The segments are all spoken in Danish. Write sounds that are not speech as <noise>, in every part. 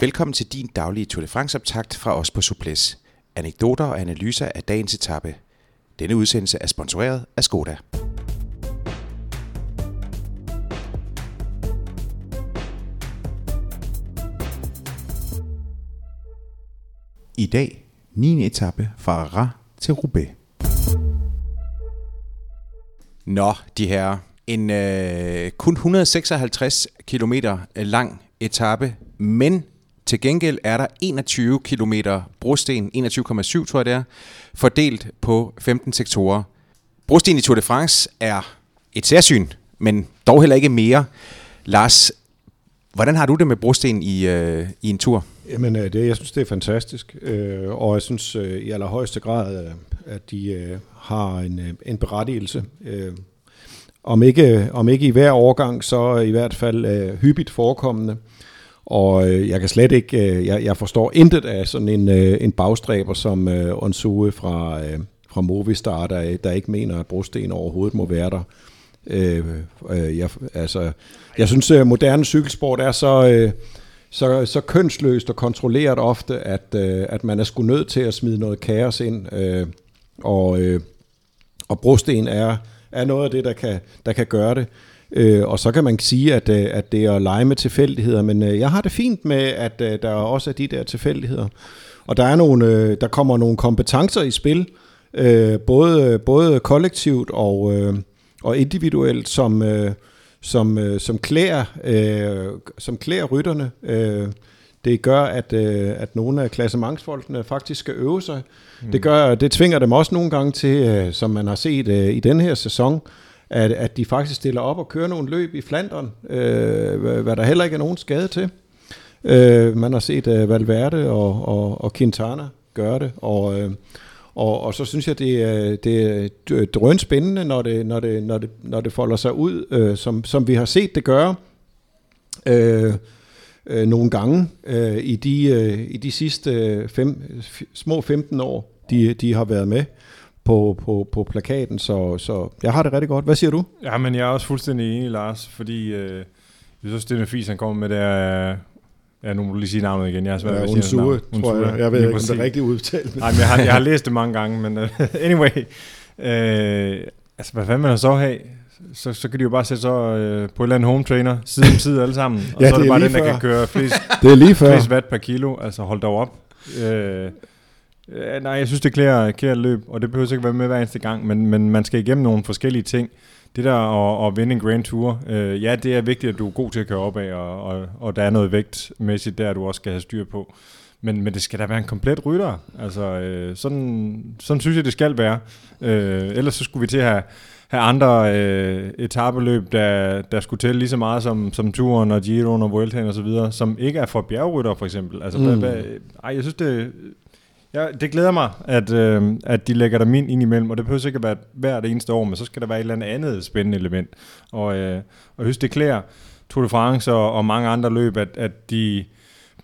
Velkommen til din daglige Tour de France-optakt fra os på Suples. Anekdoter og analyser af dagens etape. Denne udsendelse er sponsoreret af Skoda. I dag 9. etape fra Arras til Roubaix. Nå, de her en øh, kun 156 km lang etape, men til gengæld er der 21 km brosten, 21,7 tror jeg det er, fordelt på 15 sektorer. Brosten i Tour de France er et særsyn, men dog heller ikke mere. Lars, hvordan har du det med brosten i, øh, i en tur? Jamen, øh, det, jeg synes, det er fantastisk, øh, og jeg synes øh, i allerhøjeste grad, øh, at de øh, har en, øh, en berettigelse. Øh, om, ikke, om ikke i hver overgang, så i hvert fald øh, hyppigt forekommende. Og øh, jeg kan slet ikke, øh, jeg, jeg forstår intet af sådan en, øh, en bagstræber som øh, Onsue fra, øh, fra Movistar, der, der ikke mener, at brosten overhovedet må være der. Øh, øh, jeg, altså, jeg synes, at moderne cykelsport er så, øh, så, så kønsløst og kontrolleret ofte, at, øh, at man er sgu nødt til at smide noget kaos ind. Øh, og, øh, og brosten er, er noget af det, der kan, der kan gøre det. Øh, og så kan man sige, at, øh, at det er at lege med tilfældigheder, men øh, jeg har det fint med, at øh, der også er de der tilfældigheder. Og der, er nogle, der kommer nogle kompetencer i spil, øh, både, både kollektivt og, øh, og individuelt, som, øh, som, øh, som, klæder, øh, som klæder rytterne. Øh, det gør, at, øh, at nogle af klassementsfolkene faktisk skal øve sig. Mm. Det, gør, det tvinger dem også nogle gange til, øh, som man har set øh, i den her sæson, at, at de faktisk stiller op og kører nogle løb i Flandern, øh, hvad der heller ikke er nogen skade til. Øh, man har set øh, Valverde og, og, og Quintana gøre det, og, øh, og, og så synes jeg, det er, det er drøn spændende, når det, når det, når det, når det folder sig ud, øh, som, som vi har set det gøre øh, øh, nogle gange øh, i, de, øh, i de sidste øh, fem, små 15 år, de, de har været med på, på, på plakaten, så, så jeg har det rigtig godt. Hvad siger du? Ja, men jeg er også fuldstændig enig, Lars, fordi øh, jeg synes, det er fis, han kommer med, det er... Ja, nu må du lige sige navnet igen. Jeg har svært ja, ved at sige navnet. tror jeg. Jeg ved ikke, om det er rigtigt udtalt. Nej, men jeg har, jeg har læst det mange gange, men uh, <laughs> anyway. Uh, altså, hvad fanden man så have? Så, så kan de jo bare sætte så uh, på et eller andet home trainer, side om side alle sammen. <laughs> Og ja, så er det, det bare den, der før. kan køre flest, <laughs> det er lige før. flest watt per kilo. Altså, hold dog op. Uh, Ja, nej, jeg synes, det klæder, klæder løb, og det behøver ikke være med hver eneste gang, men, men man skal igennem nogle forskellige ting. Det der at, at vinde en Grand Tour, øh, ja, det er vigtigt, at du er god til at køre opad, og, og, og der er noget vægtmæssigt der, du også skal have styr på. Men, men det skal da være en komplet rytter. Altså, øh, sådan, sådan synes jeg, det skal være. Øh, ellers så skulle vi til at have, have andre øh, etabeløb, der, der skulle tælle lige så meget som, som turen og Giroen og Vueltaen og så videre, som ikke er for bjergrytter for eksempel. Altså, mm. hvad, hvad, ej, jeg synes, det, Ja, det glæder mig, at, øh, at de lægger dem ind imellem, og det behøver ikke at være hvert eneste år, men så skal der være et eller andet spændende element. Og, øh, og jeg synes, det klæder Tour de France og, og mange andre løb, at, at de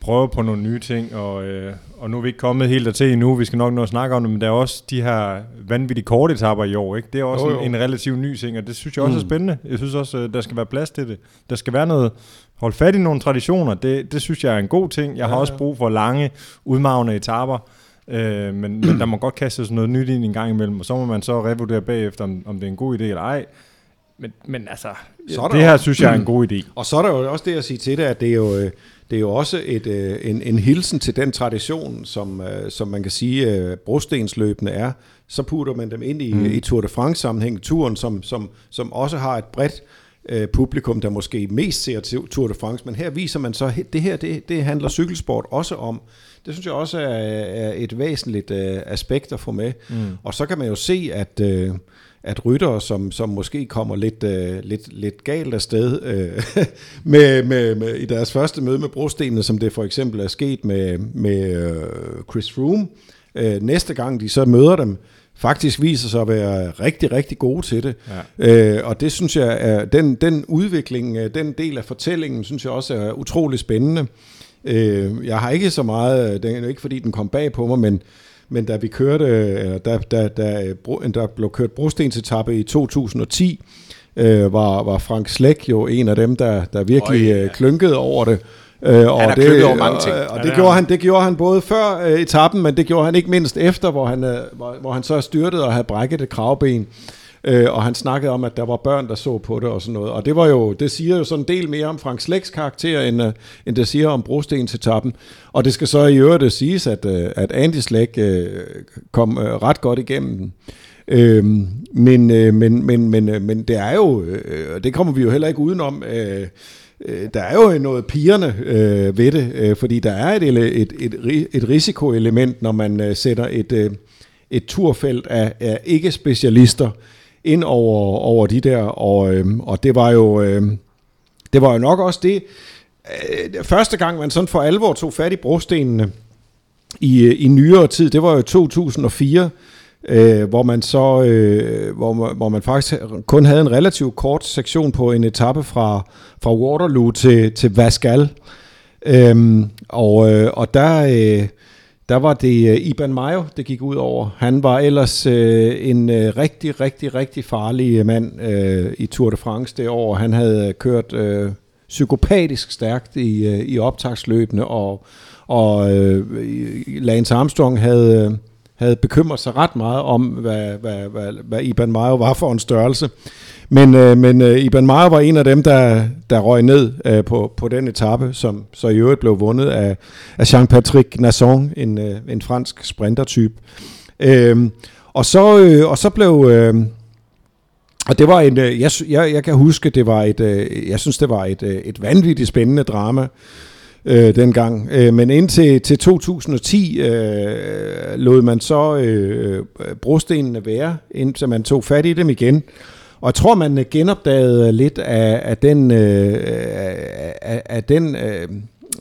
prøver på nogle nye ting, og, øh, og nu er vi ikke kommet helt dertil endnu, vi skal nok nå at snakke om det, men der er også de her vanvittige korte etapper i år, ikke? det er også jo, jo. En, en relativt ny ting, og det synes jeg også mm. er spændende. Jeg synes også, øh, der skal være plads til det. Der skal være noget, hold fat i nogle traditioner, det, det synes jeg er en god ting. Jeg har ja, også brug for lange, udmavne etapper, Øh, men, men der må godt kaste sådan noget nyt ind en gang imellem, og så må man så revurdere bagefter, om, om det er en god idé eller ej. Men, men altså, så det her synes jeg er en god idé. <clears throat> Og så er der jo også det at sige til det, at det er jo, øh, det er jo også et, øh, en, en hilsen til den tradition, som, øh, som man kan sige, brostensløbende er. Så putter man dem ind i, mm. i Tour de France-sammenhæng, turen, som, som, som også har et bredt publikum, der måske mest ser til Tour de France. Men her viser man så, at det her det, det handler cykelsport også om. Det synes jeg også er, er et væsentligt uh, aspekt at få med. Mm. Og så kan man jo se, at, uh, at ryttere, som, som måske kommer lidt, uh, lidt, lidt galt afsted uh, <laughs> med, med, med, i deres første møde med brostenene, som det for eksempel er sket med, med uh, Chris Froome, uh, næste gang de så møder dem, faktisk viser sig at være rigtig, rigtig gode til det. Ja. Øh, og det synes jeg er, den, den udvikling, den del af fortællingen, synes jeg også er utrolig spændende. Øh, jeg har ikke så meget, det er ikke fordi den kom bag på mig, men, men da vi kørte, da, da, da, der blev kørt brostensetappe i 2010, øh, var, var Frank Slæk jo en af dem, der, der virkelig yeah. Øh, klynkede over det. Øh, og har det, over mange ting. Og, og det, ja, gjorde han, det gjorde han både før øh, etappen, men det gjorde han ikke mindst efter, hvor han, øh, hvor, hvor han så styrtede og havde brækket et kravben. Øh, og han snakkede om, at der var børn, der så på det og sådan noget. Og det var jo, det siger jo sådan en del mere om Frank Slæks karakter, end, uh, end det siger om brostens etappen. Og det skal så i øvrigt siges, at, uh, at Andy Slæk uh, kom uh, ret godt igennem den. Øh, men, uh, men, men, men, uh, men det er jo, uh, det kommer vi jo heller ikke udenom, uh, Øh, der er jo noget pigerne øh, ved det, øh, fordi der er et, et, et, et risikoelement, når man øh, sætter et, øh, et turfelt af, af ikke-specialister ind over, over de der, og, øh, og det var jo øh, det var jo nok også det, øh, første gang man sådan for alvor tog fat i brostenene i, øh, i nyere tid, det var jo 2004, øh, hvor man så øh, hvor, man, hvor man faktisk kun havde en relativt kort sektion på en etape fra, fra Waterloo til, til Vascal. Øhm, og, øh, og der, øh, der var det øh, Iban Mayo, det gik ud over. Han var ellers øh, en øh, rigtig, rigtig, rigtig farlig øh, mand øh, i Tour de France det år. Han havde øh, kørt øh, psykopatisk stærkt i, øh, i optagsløbene, og, og øh, Lance Armstrong havde... Øh, havde bekymret sig ret meget om, hvad, hvad, hvad, hvad Iban Mayo var for en størrelse. Men, øh, men øh, Iban Mayo var en af dem, der, der røg ned øh, på, på den etape, som så i øvrigt blev vundet af, af Jean-Patrick Nasson, en, øh, en fransk sprintertype. Øh, og, så, øh, og så blev... Øh, og det var en, øh, jeg, jeg, jeg kan huske, det var et, øh, jeg synes, det var et, øh, et vanvittigt spændende drama øh, dengang. Øh, men indtil til 2010 øh, lod man så øh, brostenene være, indtil man tog fat i dem igen. Og jeg tror, man øh, genopdagede lidt af, af den, øh, af, af den øh,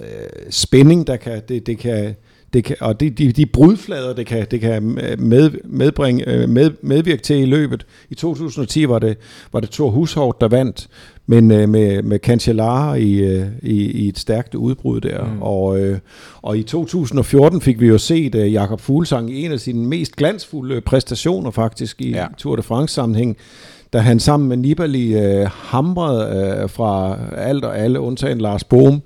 øh, spænding, der kan, det, det kan, det kan, og de, de, de brudflader, det kan, det kan med, medbringe, øh, med, medvirke til i løbet. I 2010 var det, var det Thor Hushovd, der vandt, men øh, med, med Cancellara i, øh, i, i et stærkt udbrud der. Mm. Og, øh, og i 2014 fik vi jo set øh, Jakob Fuglsang i en af sine mest glansfulde præstationer faktisk i ja. Tour de France sammenhæng, da han sammen med Nibali øh, hamrede øh, fra alt og alle, undtagen Lars Bohm,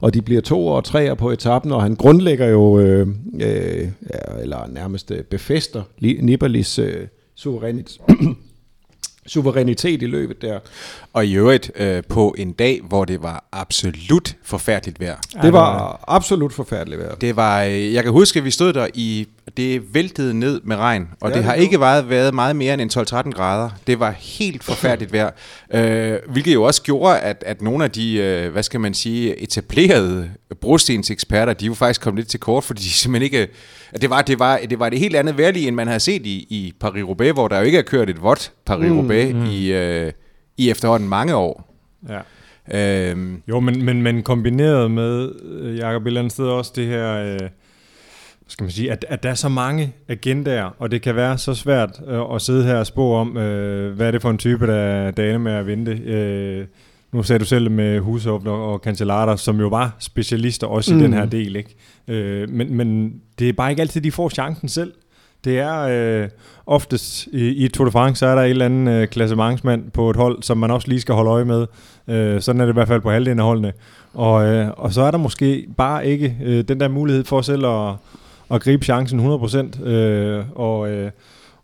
og de bliver to og tre på etappen, og han grundlægger jo, øh, øh, eller nærmest øh, befester Nibalis øh, suverænitet suverænitet i løbet der. Og i øvrigt øh, på en dag, hvor det var absolut forfærdeligt vejr. Det var absolut forfærdeligt vejr. Det var, øh, jeg kan huske, at vi stod der i, det væltede ned med regn, og ja, det har det ikke været, været meget mere end 12-13 grader. Det var helt forfærdeligt vejr, øh, hvilket jo også gjorde, at, at nogle af de, øh, hvad skal man sige, etablerede brostenseksperter, de jo faktisk kom lidt til kort, fordi de simpelthen ikke det var, det var, det var det helt andet værlige, end man havde set i, i Paris-Roubaix, hvor der jo ikke er kørt et vådt Paris-Roubaix mm, mm. i, øh, i efterhånden mange år. Ja. Øhm. Jo, men, men, men kombineret med, øh, Jacob, et eller andet sted også det her... Øh, skal man sige, at, at der er så mange agendaer, og det kan være så svært øh, at sidde her og spå om, øh, hvad er det for en type, der er dane med at vente. Øh, nu sagde du selv med Hushoff og Cancellara, som jo var specialister også mm. i den her del, ikke? Øh, men, men det er bare ikke altid, de får chancen selv. Det er øh, oftest i, i Tour de France, så er der en eller anden øh, klassementsmand på et hold, som man også lige skal holde øje med. Øh, sådan er det i hvert fald på halvdelen af holdene. Og, øh, og så er der måske bare ikke øh, den der mulighed for selv at, at gribe chancen 100%. Øh, og, øh,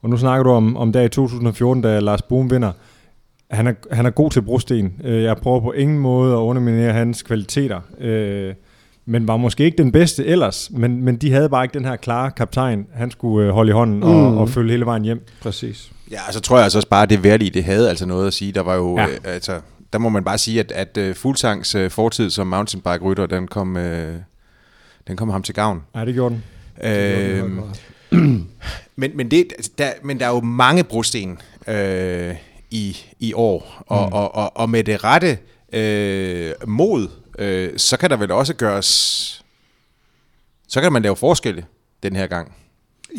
og nu snakker du om, om dag i 2014, da Lars Bohm vinder han er, han er god til brosten. Øh, jeg prøver på ingen måde at underminere hans kvaliteter. Øh, men var måske ikke den bedste ellers, men, men de havde bare ikke den her klare kaptajn, han skulle øh, holde i hånden og, mm. og følge hele vejen hjem. Præcis. Ja, så tror jeg altså også bare, at det værdige, det havde altså noget at sige. Der var jo, ja. øh, altså, der må man bare sige, at, at uh, Fuglsangs uh, fortid som mountainbike-rytter, den kom, uh, den kom ham til gavn. Ja, det gjorde den. Øh, det gjorde <clears throat> men, men, det, der, men der er jo mange brosten øh, i, i år, og, mm. og, og, og med det rette øh, mod, øh, så kan der vel også gøres, så kan man lave forskelle den her gang.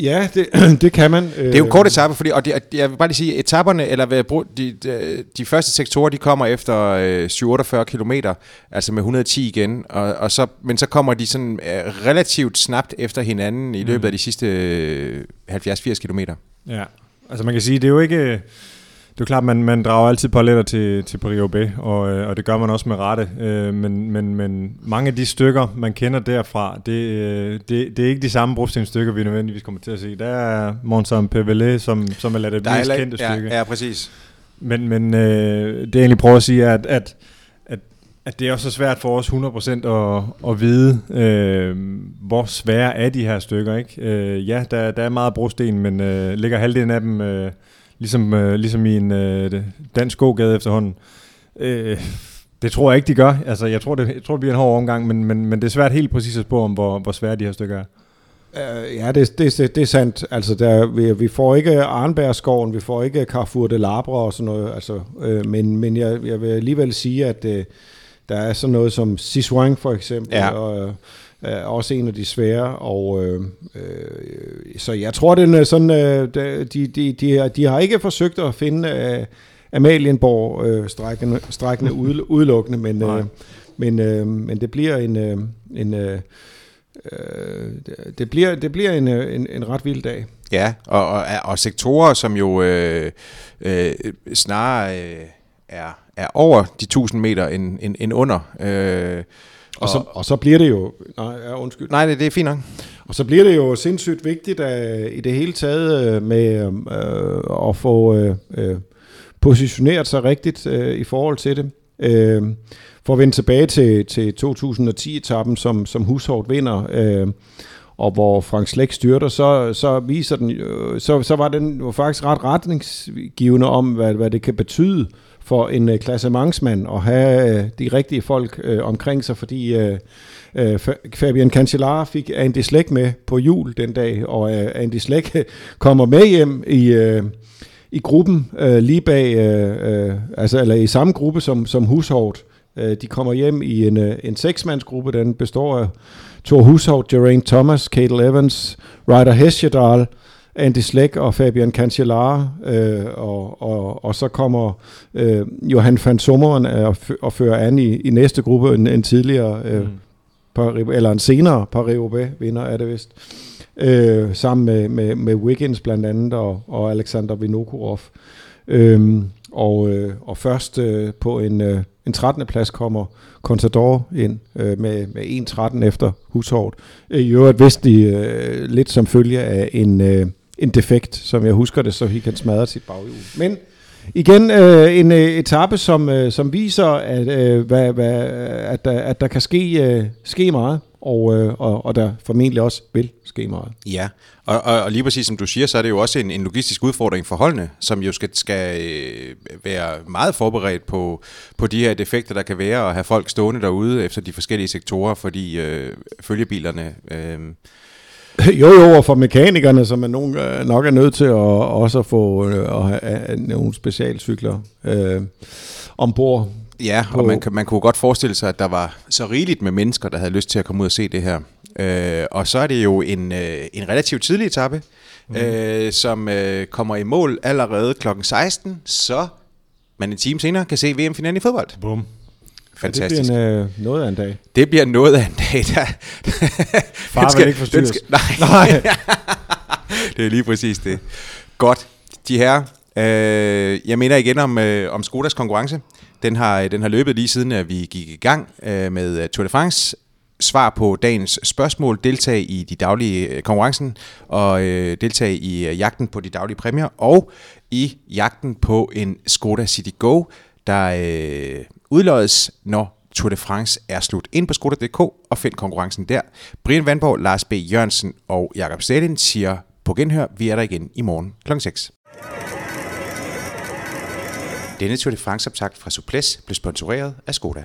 Ja, det, <clears throat> det kan man. Det er jo kort etape, fordi, og det, jeg vil bare lige sige, etapperne, eller de, de, de første sektorer, de kommer efter øh, 47 km, altså med 110 igen, og, og så, men så kommer de sådan øh, relativt snabt efter hinanden i løbet mm. af de sidste øh, 70-80 km. Ja, altså man kan sige, det er jo ikke det er klart, man, man drager altid paralleller til, til Paris-Roubaix, og, øh, og det gør man også med rette. Øh, men, men, men mange af de stykker, man kender derfra, det, øh, det, det er ikke de samme brugstenstykker, vi nødvendigvis kommer til at se. Der er Monsan Pevelet, som, som er det mest kendte ja, stykke. Ja, præcis. Men, men øh, det jeg egentlig prøver at sige er, at, at, at, at det er også svært for os 100% at, at vide, øh, hvor svære er de her stykker. Ikke? Øh, ja, der, der er meget brosten, men øh, ligger halvdelen af dem... Øh, ligesom, øh, ligesom i en øh, dansk gågade efterhånden. Øh, det tror jeg ikke, de gør. Altså, jeg tror, det, jeg tror, det bliver en hård omgang, men, men, men det er svært helt præcis at spå om, hvor, hvor svære de her stykker er. Uh, ja, det, det, det, det er sandt. Altså, der, vi, vi får ikke Arnbergskoven, vi får ikke Carrefour de Labre og sådan noget. Altså, uh, men men jeg, jeg vil alligevel sige, at uh, der er sådan noget som Siswang for eksempel, ja. og er også en af de svære, og øh, øh, så jeg tror, den er sådan, øh, de, de, de, de har ikke forsøgt at finde øh, Amalienborg øh, strækkende, strækkende <laughs> udelukkende, men, øh, men, øh, men det bliver en, øh, en øh, det bliver, det bliver en, en, en ret vild dag. Ja, og, og, og sektorer, som jo øh, øh, snarere øh, er, er over de 1000 meter end, end, end under. Øh, og, så, og så bliver det jo... Nej, ja, undskyld. Nej, det, det er fint nok. Og så bliver det jo sindssygt vigtigt at, i det hele taget øh, med øh, at få øh, øh, positioneret sig rigtigt øh, i forhold til det. Øh, for at vende tilbage til, til 2010-etappen, som, som Hushovd vinder, øh, og hvor Frank Slæk styrter, så, så viser den, øh, så, så var den jo faktisk ret retningsgivende om, hvad, hvad det kan betyde for en øh, klassementsmand at have øh, de rigtige folk øh, omkring sig, fordi øh, øh, Fabian Cancellara fik Andy Slæk med på jul den dag, og øh, Andy Slæk <laughs> kommer med hjem i... Øh, i gruppen øh, lige bag, øh, øh, altså eller i samme gruppe som, som Hushovd. Øh, de kommer hjem i en, øh, en seksmandsgruppe, den består af Thor Hushovd, Geraint Thomas, Kate Evans, Ryder Hesjedal, Andy Slæk og Fabian Cancellara, øh, og, og, og så kommer øh, Johan van Sommeren og, og fører an i, i næste gruppe, en, en tidligere, øh, mm. Paris, eller en senere Paris-Roubaix vinder er det vist, øh, sammen med, med, med Wiggins blandt andet, og, og Alexander Vinokurov. Øh, og, øh, og først øh, på en, øh, en 13. plads kommer Contador ind øh, med, med 1.13 efter Hushovd. I øvrigt vidste de øh, lidt som følge af en, øh, en defekt, som jeg husker det, så han kan smadre sit baghjul. Men igen øh, en øh, etape, som, øh, som viser, at, øh, hvad, hvad, at, der, at der kan ske, øh, ske meget, og, øh, og, og der formentlig også vil ske meget. Ja, og, og, og lige præcis som du siger, så er det jo også en, en logistisk udfordring for holdene, som jo skal, skal øh, være meget forberedt på, på de her defekter, der kan være, og have folk stående derude efter de forskellige sektorer, fordi øh, følgebilerne... Øh, <laughs> Jo, jo, og for mekanikerne, som er nogen, øh, nok er nødt til at også at få øh, at have nogle specialcykler øh, ombord. Ja, på. og man, man kunne godt forestille sig, at der var så rigeligt med mennesker, der havde lyst til at komme ud og se det her. Øh, og så er det jo en, øh, en relativt tidlig etape, mm. øh, som øh, kommer i mål allerede kl. 16, så man en time senere kan se VM-finalen i fodbold. Bum. Fantastisk. Ja, det bliver en, øh, noget af en dag. Det bliver noget af en dag. Der, <laughs> Far skal, vil ikke forstyrres. Skal, nej. <laughs> nej. <laughs> det er lige præcis det. Godt. De her, øh, jeg mener igen om, øh, om Skodas konkurrence. Den har, den har løbet lige siden, at vi gik i gang øh, med Tour de France. Svar på dagens spørgsmål, deltage i de daglige øh, konkurrencen og øh, deltage i øh, jagten på de daglige præmier og i jagten på en Skoda City Go, der øh, udløjes, når Tour de France er slut. Ind på Skoda.dk og find konkurrencen der. Brian Vandborg, Lars B. Jørgensen og Jakob Stalin siger på genhør, vi er der igen i morgen kl. 6. Denne Tour de France optakt fra Suples blev sponsoreret af Skoda.